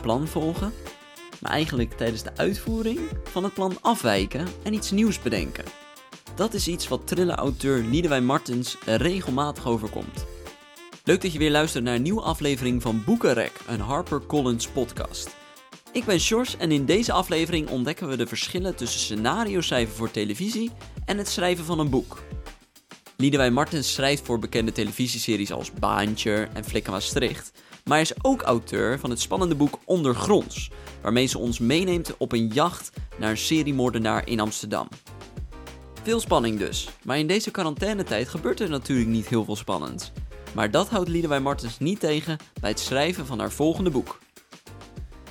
plan volgen, maar eigenlijk tijdens de uitvoering van het plan afwijken en iets nieuws bedenken. Dat is iets wat trille-auteur Liedewij Martens regelmatig overkomt. Leuk dat je weer luistert naar een nieuwe aflevering van Boekenrek, een HarperCollins podcast. Ik ben Sjors en in deze aflevering ontdekken we de verschillen tussen scenario schrijven voor televisie en het schrijven van een boek. Liedewij Martens schrijft voor bekende televisieseries als Baantje en Flikken Maastricht, maar hij is ook auteur van het spannende boek Ondergronds, waarmee ze ons meeneemt op een jacht naar een seriemoordenaar in Amsterdam. Veel spanning dus, maar in deze quarantainetijd gebeurt er natuurlijk niet heel veel spannends. Maar dat houdt Liedewij Martens niet tegen bij het schrijven van haar volgende boek.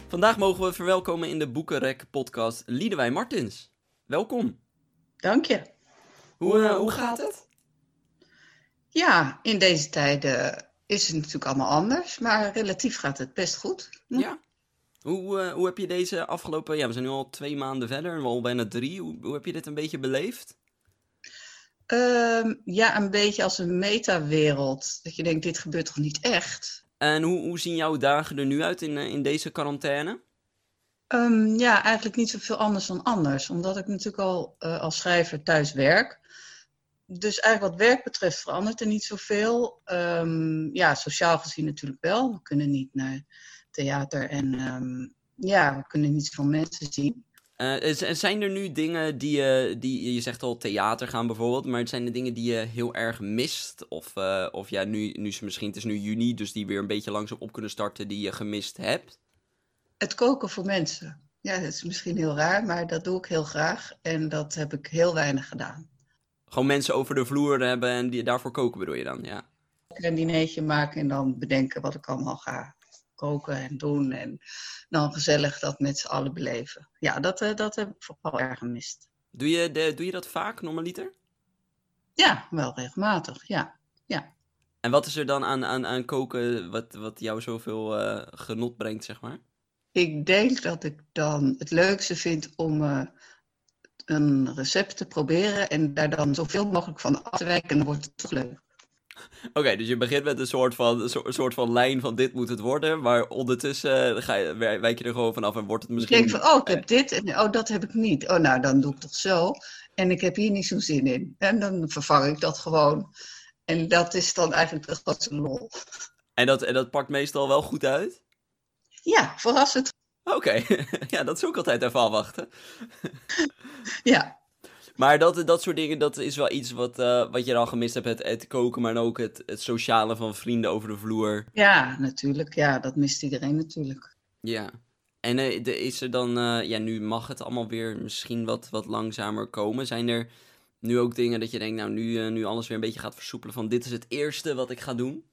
Vandaag mogen we verwelkomen in de Boekenrek podcast Liedewij Martens. Welkom. Dank je. Hoe, uh, hoe gaat het? Ja, in deze tijden is het natuurlijk allemaal anders, maar relatief gaat het best goed. Ja. Hoe, uh, hoe heb je deze afgelopen, ja we zijn nu al twee maanden verder, al bijna drie, hoe, hoe heb je dit een beetje beleefd? Uh, ja, een beetje als een metawereld. Dat je denkt, dit gebeurt toch niet echt? En hoe, hoe zien jouw dagen er nu uit in, in deze quarantaine? Um, ja, eigenlijk niet zoveel anders dan anders. Omdat ik natuurlijk al uh, als schrijver thuis werk. Dus eigenlijk wat werk betreft verandert er niet zoveel. Um, ja, sociaal gezien natuurlijk wel. We kunnen niet naar theater en um, ja, we kunnen niet zoveel mensen zien. Uh, zijn er nu dingen die, uh, die je zegt al theater gaan bijvoorbeeld, maar zijn er dingen die je heel erg mist? Of, uh, of ja, nu, nu is misschien, het is nu juni, dus die weer een beetje langzaam op kunnen starten die je gemist hebt? Het koken voor mensen. Ja, dat is misschien heel raar, maar dat doe ik heel graag en dat heb ik heel weinig gedaan. Gewoon mensen over de vloer hebben en die, daarvoor koken bedoel je dan, ja? Een dinertje maken en dan bedenken wat ik allemaal ga koken en doen. En dan gezellig dat met z'n allen beleven. Ja, dat, uh, dat heb ik vooral erg gemist. Doe je, de, doe je dat vaak, normaliter? Ja, wel regelmatig, ja. ja. En wat is er dan aan, aan, aan koken wat, wat jou zoveel uh, genot brengt, zeg maar? Ik denk dat ik dan het leukste vind om uh, een recept te proberen en daar dan zoveel mogelijk van af te wijken en dan wordt het toch leuk. Oké, okay, dus je begint met een soort, van, een soort van lijn van dit moet het worden, maar ondertussen ga je, wijk je er gewoon vanaf en wordt het misschien... Ik denk van, oh, ik heb dit en oh, dat heb ik niet. Oh, nou, dan doe ik toch zo. En ik heb hier niet zo'n zin in. En dan vervang ik dat gewoon. En dat is dan eigenlijk de grootste lol. En dat, en dat pakt meestal wel goed uit? Ja, verrassend. Oké, okay. ja, dat is ook altijd even afwachten. ja. Maar dat, dat soort dingen, dat is wel iets wat, uh, wat je al gemist hebt. Het, het koken, maar ook het, het sociale van vrienden over de vloer. Ja, natuurlijk. Ja, dat mist iedereen natuurlijk. Ja. En uh, de, is er dan, uh, ja, nu mag het allemaal weer misschien wat, wat langzamer komen. Zijn er nu ook dingen dat je denkt, nou, nu, nu alles weer een beetje gaat versoepelen van dit is het eerste wat ik ga doen?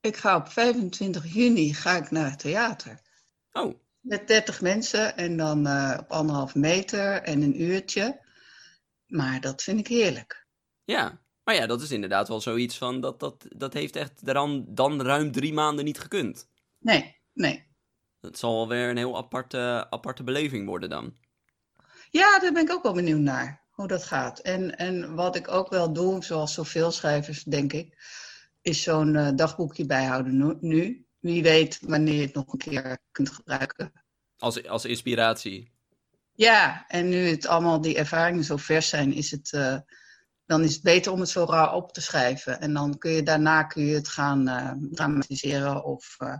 Ik ga op 25 juni ga ik naar het theater. Oh. Met 30 mensen en dan op anderhalf meter en een uurtje. Maar dat vind ik heerlijk. Ja, maar ja, dat is inderdaad wel zoiets van, dat, dat, dat heeft echt dan, dan ruim drie maanden niet gekund. Nee, nee. Dat zal wel weer een heel aparte, aparte beleving worden dan. Ja, daar ben ik ook wel benieuwd naar, hoe dat gaat. En, en wat ik ook wel doe, zoals zoveel schrijvers, denk ik, is zo'n uh, dagboekje bijhouden nu. Wie weet wanneer je het nog een keer kunt gebruiken. Als, als inspiratie? Ja, en nu het allemaal die ervaringen zo vers zijn, is het, uh, dan is het beter om het zo raar op te schrijven. En dan kun je daarna kun je het gaan uh, dramatiseren of uh,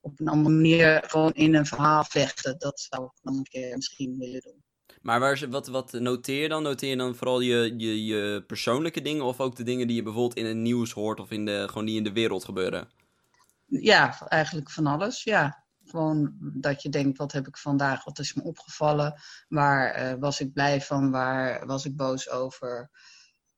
op een andere manier gewoon in een verhaal vechten. Dat zou ik dan een keer misschien willen doen. Maar waar, wat, wat noteer je dan? Noteer je dan vooral je, je, je persoonlijke dingen of ook de dingen die je bijvoorbeeld in het nieuws hoort of in de, gewoon die in de wereld gebeuren? Ja, eigenlijk van alles, ja. Gewoon dat je denkt, wat heb ik vandaag, wat is me opgevallen? Waar uh, was ik blij van? Waar was ik boos over?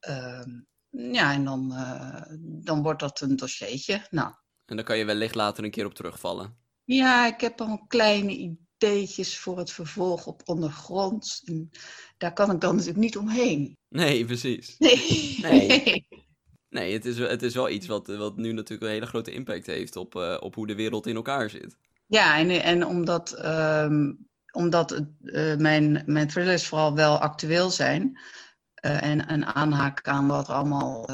Uh, ja, en dan, uh, dan wordt dat een dossiertje. Nou. En dan kan je wellicht later een keer op terugvallen. Ja, ik heb al kleine ideetjes voor het vervolg op ondergrond. En daar kan ik dan natuurlijk niet omheen. Nee, precies. Nee. Nee. Nee, het is, het is wel iets wat, wat nu natuurlijk een hele grote impact heeft op, uh, op hoe de wereld in elkaar zit. Ja, en, en omdat, um, omdat uh, mijn, mijn thrillers vooral wel actueel zijn en, en aanhaken aan wat er allemaal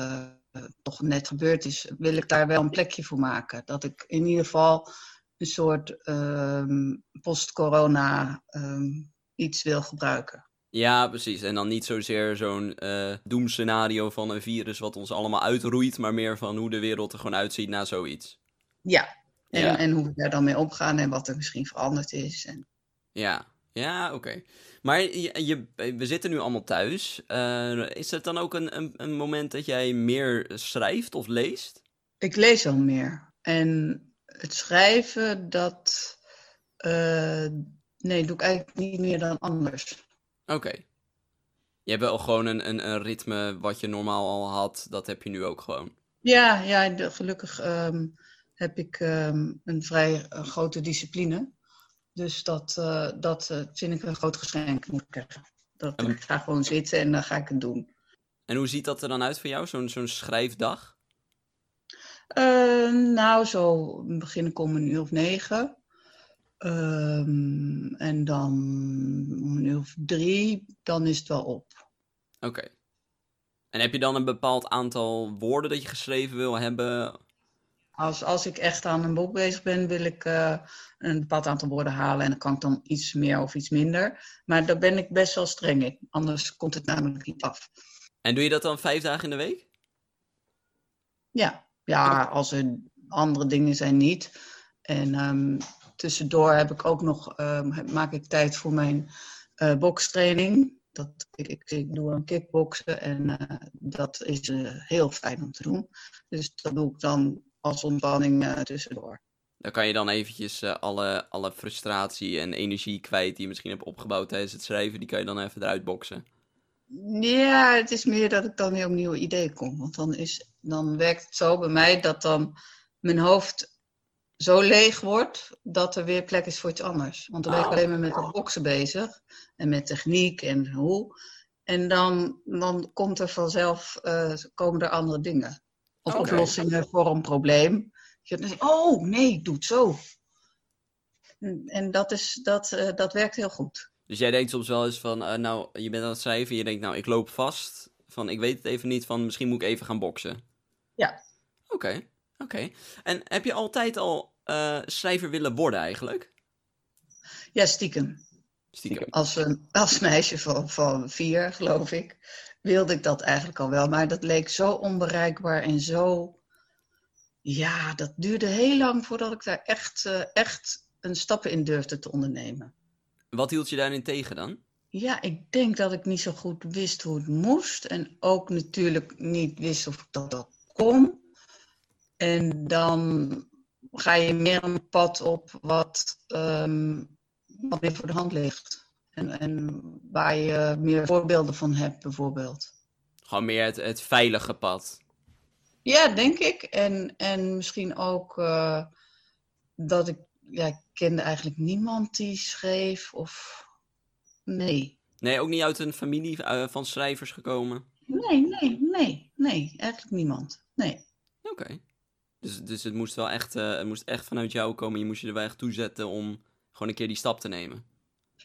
toch net gebeurd is, wil ik daar wel een plekje voor maken. Dat ik in ieder geval een soort ehm, post-corona ehm, iets wil gebruiken. Ja, precies. En dan niet zozeer zo'n uh, doemscenario van een virus wat ons allemaal uitroeit, maar meer van hoe de wereld er gewoon uitziet na zoiets. Ja, en, en hoe we daar dan mee omgaan en wat er misschien veranderd is. En... Ja, ja, oké. Maar je, je, we zitten nu allemaal thuis. Uh, is het dan ook een, een, een, moment dat jij meer schrijft of leest? Ik lees al meer. En het schrijven, dat. Uh, nee, doe ik eigenlijk niet meer dan anders. Oké. Je hebt wel gewoon een, een, een, ritme wat je normaal al had, dat heb je nu ook gewoon. Ja, ja gelukkig um, heb ik um, een vrij uh, grote discipline. Dus dat, uh, dat uh, vind ik een groot geschenk, moet ik zeggen. Dat, Ik ga gewoon zitten en dan ga ik het doen. En hoe ziet dat er dan uit voor jou, zo'n zo'n schrijfdag? Uh, nou, zo begin ik om een uur of negen. En dan uur of drie, dan is het wel op. Oké. Okay. En heb je dan een bepaald aantal woorden dat je geschreven wil hebben? Als, als ik echt aan een boek bezig ben, wil ik uh, een bepaald aantal woorden halen. En dan kan ik dan iets meer of iets minder. Maar daar ben ik best wel streng in. Anders komt het namelijk niet af. En doe je dat dan vijf dagen in de week? Ja, ja als er andere dingen zijn niet. En um, tussendoor heb ik ook nog, um, maak ik tijd voor mijn uh, bokstraining. Dat, ik, ik, ik, doe een kickboksen en uh, dat is uh, heel fijn om te doen. Dus dat doe ik dan als ontspanning tussendoor. Dan kan je dan eventjes alle, alle frustratie en energie kwijt die je misschien hebt opgebouwd tijdens het schrijven, die kan je dan even eruit boksen. Ja, het is meer dat ik dan weer op nieuwe ideeën kom. Want dan, is, dan werkt het zo bij mij dat dan mijn hoofd zo leeg wordt dat er weer plek is voor iets anders. Want dan ben ik oh. alleen maar met het boksen bezig en met techniek en hoe. En dan, dan komt er vanzelf, uh, komen er andere dingen. Of okay. oplossingen voor een probleem. Oh, nee, doe het zo. En dat, is, dat, uh, dat werkt heel goed. Dus jij denkt soms wel eens van, uh, nou, je bent aan het schrijven en je denkt, nou, ik loop vast. Van, ik weet het even niet, van misschien moet ik even gaan boksen. Ja. Oké, okay. oké. Okay. En heb je altijd al uh, schrijver willen worden eigenlijk? Ja, stiekem. Stiekem. Als, een, als meisje van, van vier, geloof ik wilde ik dat eigenlijk al wel. Maar dat leek zo onbereikbaar en zo. Ja, dat duurde heel lang voordat ik daar echt, uh, echt een stappen in durfde te ondernemen. Wat hield je daarin tegen dan? Ja, ik denk dat ik niet zo goed wist hoe het moest. En ook natuurlijk niet wist of ik dat, dat kon. En dan ga je meer een pad op wat, um, wat meer voor de hand ligt. En, en waar je meer voorbeelden van hebt, bijvoorbeeld. Gewoon meer het, het veilige pad. Ja, denk ik. En, en misschien ook uh, dat ik, ja, ik kende eigenlijk niemand die schreef of nee. Nee, ook niet uit een familie uh, van schrijvers gekomen? Nee, nee, nee, nee, eigenlijk niemand. Nee. Oké. Okay. Dus, dus het moest wel echt, uh, het moest echt vanuit jou komen. Je moest je er wel echt toe zetten om gewoon een keer die stap te nemen.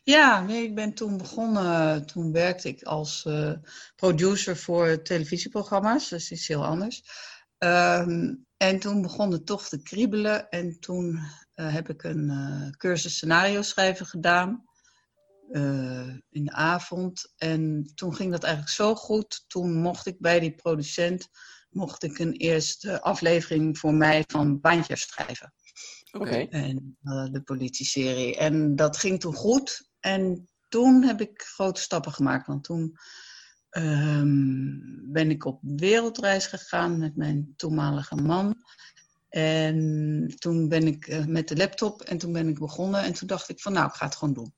Ja, nee, ik ben toen begonnen, toen werkte ik als uh, producer voor televisieprogramma's, dus iets heel anders. Um, en toen begon het toch te kriebelen en toen heb ik een cursus scenario schrijven gedaan in de avond. En toen ging dat eigenlijk zo goed, toen mocht ik bij die producent, mocht ik een eerste aflevering voor mij van Bandjes schrijven. Oké. Okay. En uh, de politieserie. En dat ging toen goed. En toen heb ik grote stappen gemaakt. Want toen um, ben ik op wereldreis gegaan met mijn toenmalige man. En toen ben ik uh, met de laptop en toen ben ik begonnen. En toen dacht ik van nou, ik ga het gewoon doen.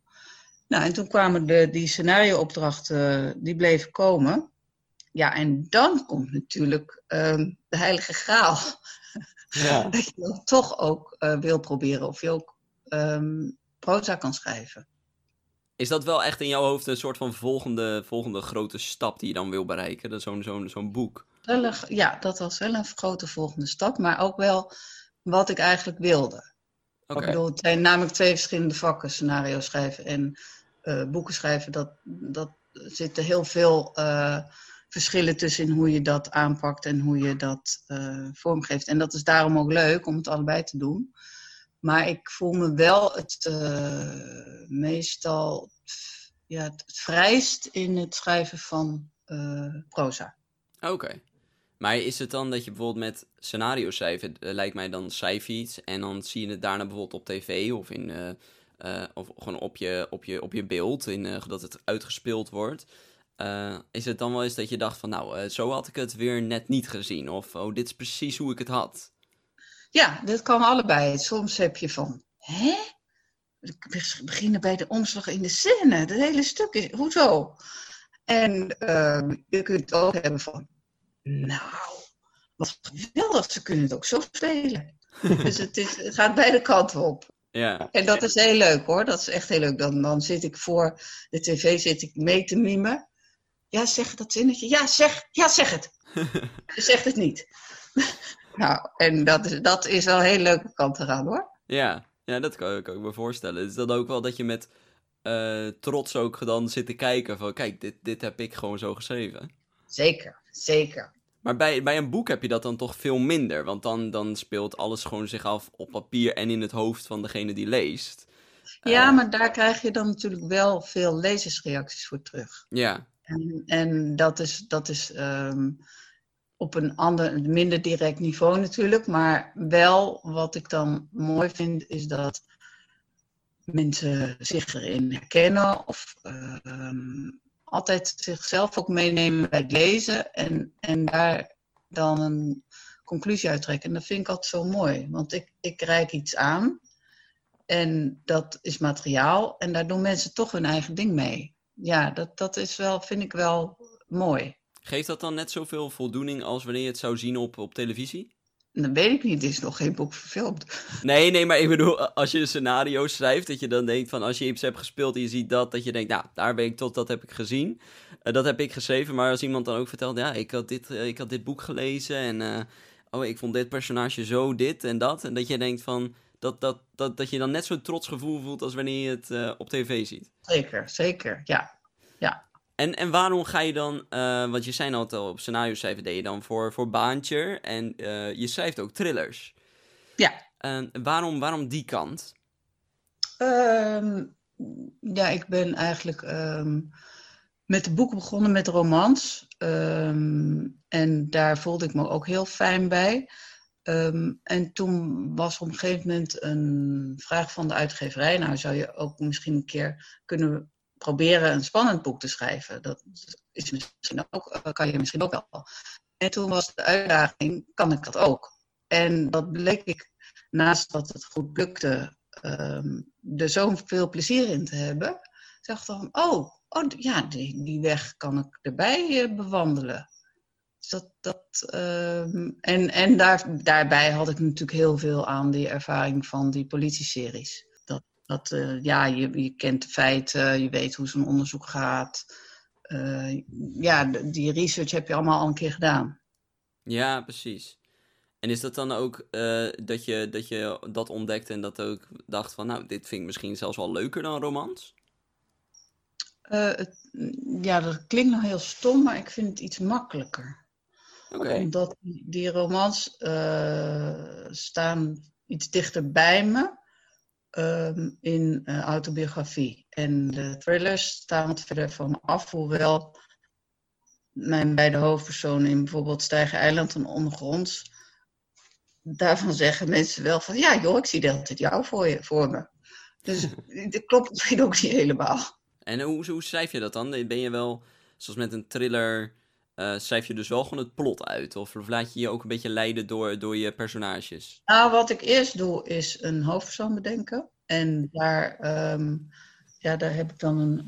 Nou, en toen kwamen de, die scenario-opdrachten, uh, die bleven komen. Ja, en dan komt natuurlijk um, de heilige graal. Ja. dat je dan toch ook uh, wil proberen of je ook um, proza kan schrijven. Is dat wel echt in jouw hoofd een soort van volgende, volgende grote stap die je dan wil bereiken? Zo'n zo'n zo'n boek? Ja, dat was wel een grote volgende stap, maar ook wel wat ik eigenlijk wilde. Okay. Ik bedoel, het zijn namelijk twee verschillende vakken, scenario schrijven en uh, boeken schrijven. Dat, dat zitten heel veel uh, verschillen tussen hoe je dat aanpakt en hoe je dat uh, vormgeeft. En dat is daarom ook leuk om het allebei te doen. Maar ik voel me wel het meestal ja, het vrijst in het schrijven van proza. Oké. Maar is het dan dat je bijvoorbeeld met scenario schrijven, lijkt mij dan schrijf iets en dan zie je het daarna bijvoorbeeld op tv of in uh, of gewoon op je, op je, op je beeld, in, uh, dat het uitgespeeld wordt. Uh, is het dan wel eens dat je dacht van, nou, zo had ik het weer net niet gezien. Of, oh, dit is precies hoe ik het had. Ja, dat kan allebei. Soms heb je van, hè? We beginnen bij de omslag in de scène. Het hele stuk is, hoezo? En ehm, je kunt het ook hebben van, nou, wat geweldig, ze kunnen het ook zo spelen. dus het, is, het gaat beide kanten op. Ja. En dat is heel leuk hoor, dat is echt heel leuk. Dan, dan zit ik voor de tv zit ik mee te mimen. Ja, zeg dat zinnetje. Ja, zeg, ja, zeg het. Je zegt het niet. nou, en dat is, dat is wel een hele leuke kant eraan hoor. Ja, ja dat kan, kan ik me voorstellen. Is dat ook wel dat je met uh, trots ook dan zit te kijken van... Kijk, dit, dit heb ik gewoon zo geschreven. Zeker, zeker. Maar bij, bij een boek heb je dat dan toch veel minder. Want dan, dan speelt alles gewoon zich af op papier en in het hoofd van degene die leest. Ja, uh, maar daar krijg je dan natuurlijk wel veel lezersreacties voor terug. Ja. En, en dat is, dat is um, op een ander, minder direct niveau natuurlijk. Maar wel wat ik dan mooi vind, is dat mensen zich erin herkennen. Of uh, altijd zichzelf ook meenemen bij het lezen en, en daar dan een conclusie uittrekken. En dat vind ik altijd zo mooi, want ik, ik reik iets aan en dat is materiaal en daar doen mensen toch hun eigen ding mee. Ja, dat, dat is wel, vind ik wel mooi. Geeft dat dan net zoveel voldoening als wanneer je het zou zien op, op televisie? Dat weet ik niet, er is nog geen boek verfilmd. Nee, nee, maar ik bedoel, als je een scenario schrijft, dat je dan denkt van, als je iets hebt gespeeld en je ziet dat, dat je denkt, nou, daar ben ik tot, dat heb ik gezien. Uh, dat heb ik geschreven, maar als iemand dan ook vertelt, ja, ik had dit, uh, ik had dit boek gelezen en, uh, oh, ik vond dit personage zo, dit en dat. En dat je denkt van, dat, dat, dat, dat je dan net zo'n trots gevoel voelt als wanneer je het op tv ziet. Zeker, zeker, ja. ja. En, en waarom ga je dan, uh, want je zei altijd al op scenario schrijven deed je dan voor, voor Baantje en uh, je schrijft ook thrillers. Ja. Waarom, waarom die kant? Um, ja, ik ben eigenlijk um, met de boeken begonnen met romans. Um, en daar voelde ik me ook heel fijn bij. En toen was op een gegeven moment een vraag van de uitgeverij. Nou, zou je ook misschien een keer kunnen proberen een spannend boek te schrijven. Dat is misschien ook, kan je misschien ook wel. En toen was de uitdaging, kan ik dat ook? En dat bleek ik, naast dat het goed lukte, um, er zoveel plezier in te hebben. Ik dacht dan, oh, oh ja, die, weg kan ik erbij uh, bewandelen. Dat, dat, um, en en daar, daarbij had ik natuurlijk heel veel aan die ervaring van die politieseries. Dat, uh, ja, je, je kent de feiten, je weet hoe zo'n onderzoek gaat. Uh, ja, die research heb je allemaal al een keer gedaan. Ja, precies. En is dat dan ook uh, dat, je, dat je dat ontdekte en dat ook dacht van, nou, dit vind ik misschien zelfs wel leuker dan romans? Het, ja, dat klinkt nog heel stom, maar ik vind het iets makkelijker. Okay. Omdat die romans staan iets dichter bij me um, in uh, autobiografie. En de thrillers staan wat verder van af, hoewel mijn beide hoofdpersonen in bijvoorbeeld Stijger Eiland en Ondergronds, daarvan zeggen mensen wel van, ja joh, ik zie de hele tijd jou voor, je, voor me. Dus dat klopt misschien ook niet helemaal. En hoe, hoe schrijf je dat dan? Ben je wel, zoals met een thriller, uh, schrijf je dus wel gewoon het plot uit? Of laat je je ook een beetje leiden door, door je personages? Nou, wat ik eerst doe is een hoofdpersoon bedenken. En daar, um, ja, daar heb ik dan een,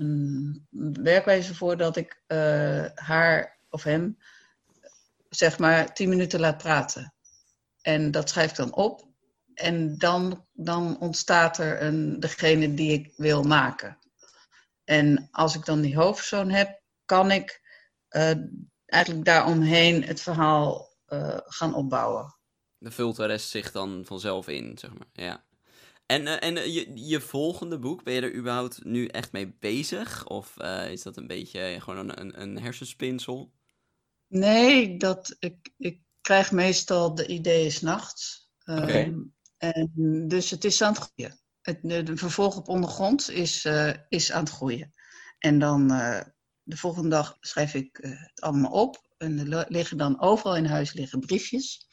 een werkwijze voor dat ik uh, haar of hem zeg maar tien minuten laat praten. En dat schrijf ik dan op. En dan, dan ontstaat er een, degene die ik wil maken. En als ik dan die hoofdpersoon heb, kan ik uh, eigenlijk daaromheen het verhaal uh, gaan opbouwen. Dan vult de rest zich dan vanzelf in, zeg maar. Ja. En, uh, en uh, je, je volgende boek, ben je er überhaupt nu echt mee bezig? Of is dat een beetje gewoon een, een, hersenspinsel? Nee, dat, ik, ik krijg meestal de ideeën s'nachts. Okay. Um, En, dus het is aan het groeien. Het, de, de vervolg op ondergrond is, is aan het groeien. En dan de volgende dag schrijf ik uh, het allemaal op. En er liggen dan overal in huis liggen briefjes.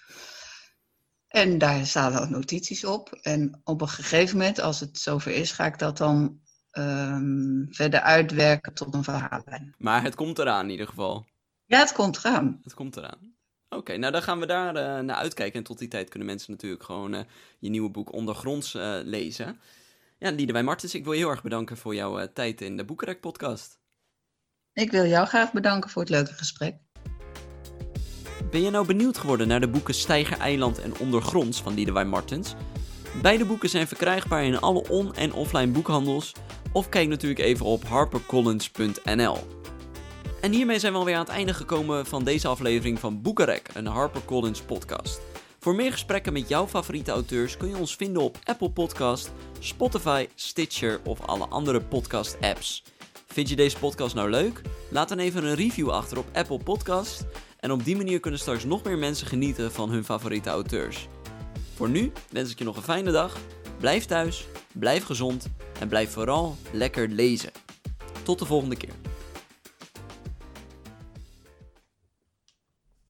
En daar staan dan notities op. En op een gegeven moment, als het zover is, ga ik dat dan um, verder uitwerken tot een verhaallijn. Maar het komt eraan in ieder geval. Ja, het komt eraan. Het komt eraan. Oké, okay, nou dan gaan we daar uh, naar uitkijken. En tot die tijd kunnen mensen natuurlijk gewoon uh, je nieuwe boek Ondergronds uh, lezen. Ja, Liedewij Martens, ik wil je heel erg bedanken voor jouw tijd in de Boekenrek podcast. Ik wil jou graag bedanken voor het leuke gesprek. Ben je nou benieuwd geworden naar de boeken Steiger Eiland en Ondergronds van Liedewij Martens? Beide boeken zijn verkrijgbaar in alle on- en offline boekhandels. Of kijk natuurlijk even op harpercollins.nl. En hiermee zijn we alweer aan het einde gekomen van deze aflevering van Boekenrek, een HarperCollins podcast. Voor meer gesprekken met jouw favoriete auteurs kun je ons vinden op Apple Podcast, Spotify, Stitcher of alle andere podcast apps. Vind je deze podcast nou leuk? Laat dan even een review achter op Apple Podcast. En op die manier kunnen straks nog meer mensen genieten van hun favoriete auteurs. Voor nu wens ik je nog een fijne dag. Blijf thuis, blijf gezond en blijf vooral lekker lezen. Tot de volgende keer.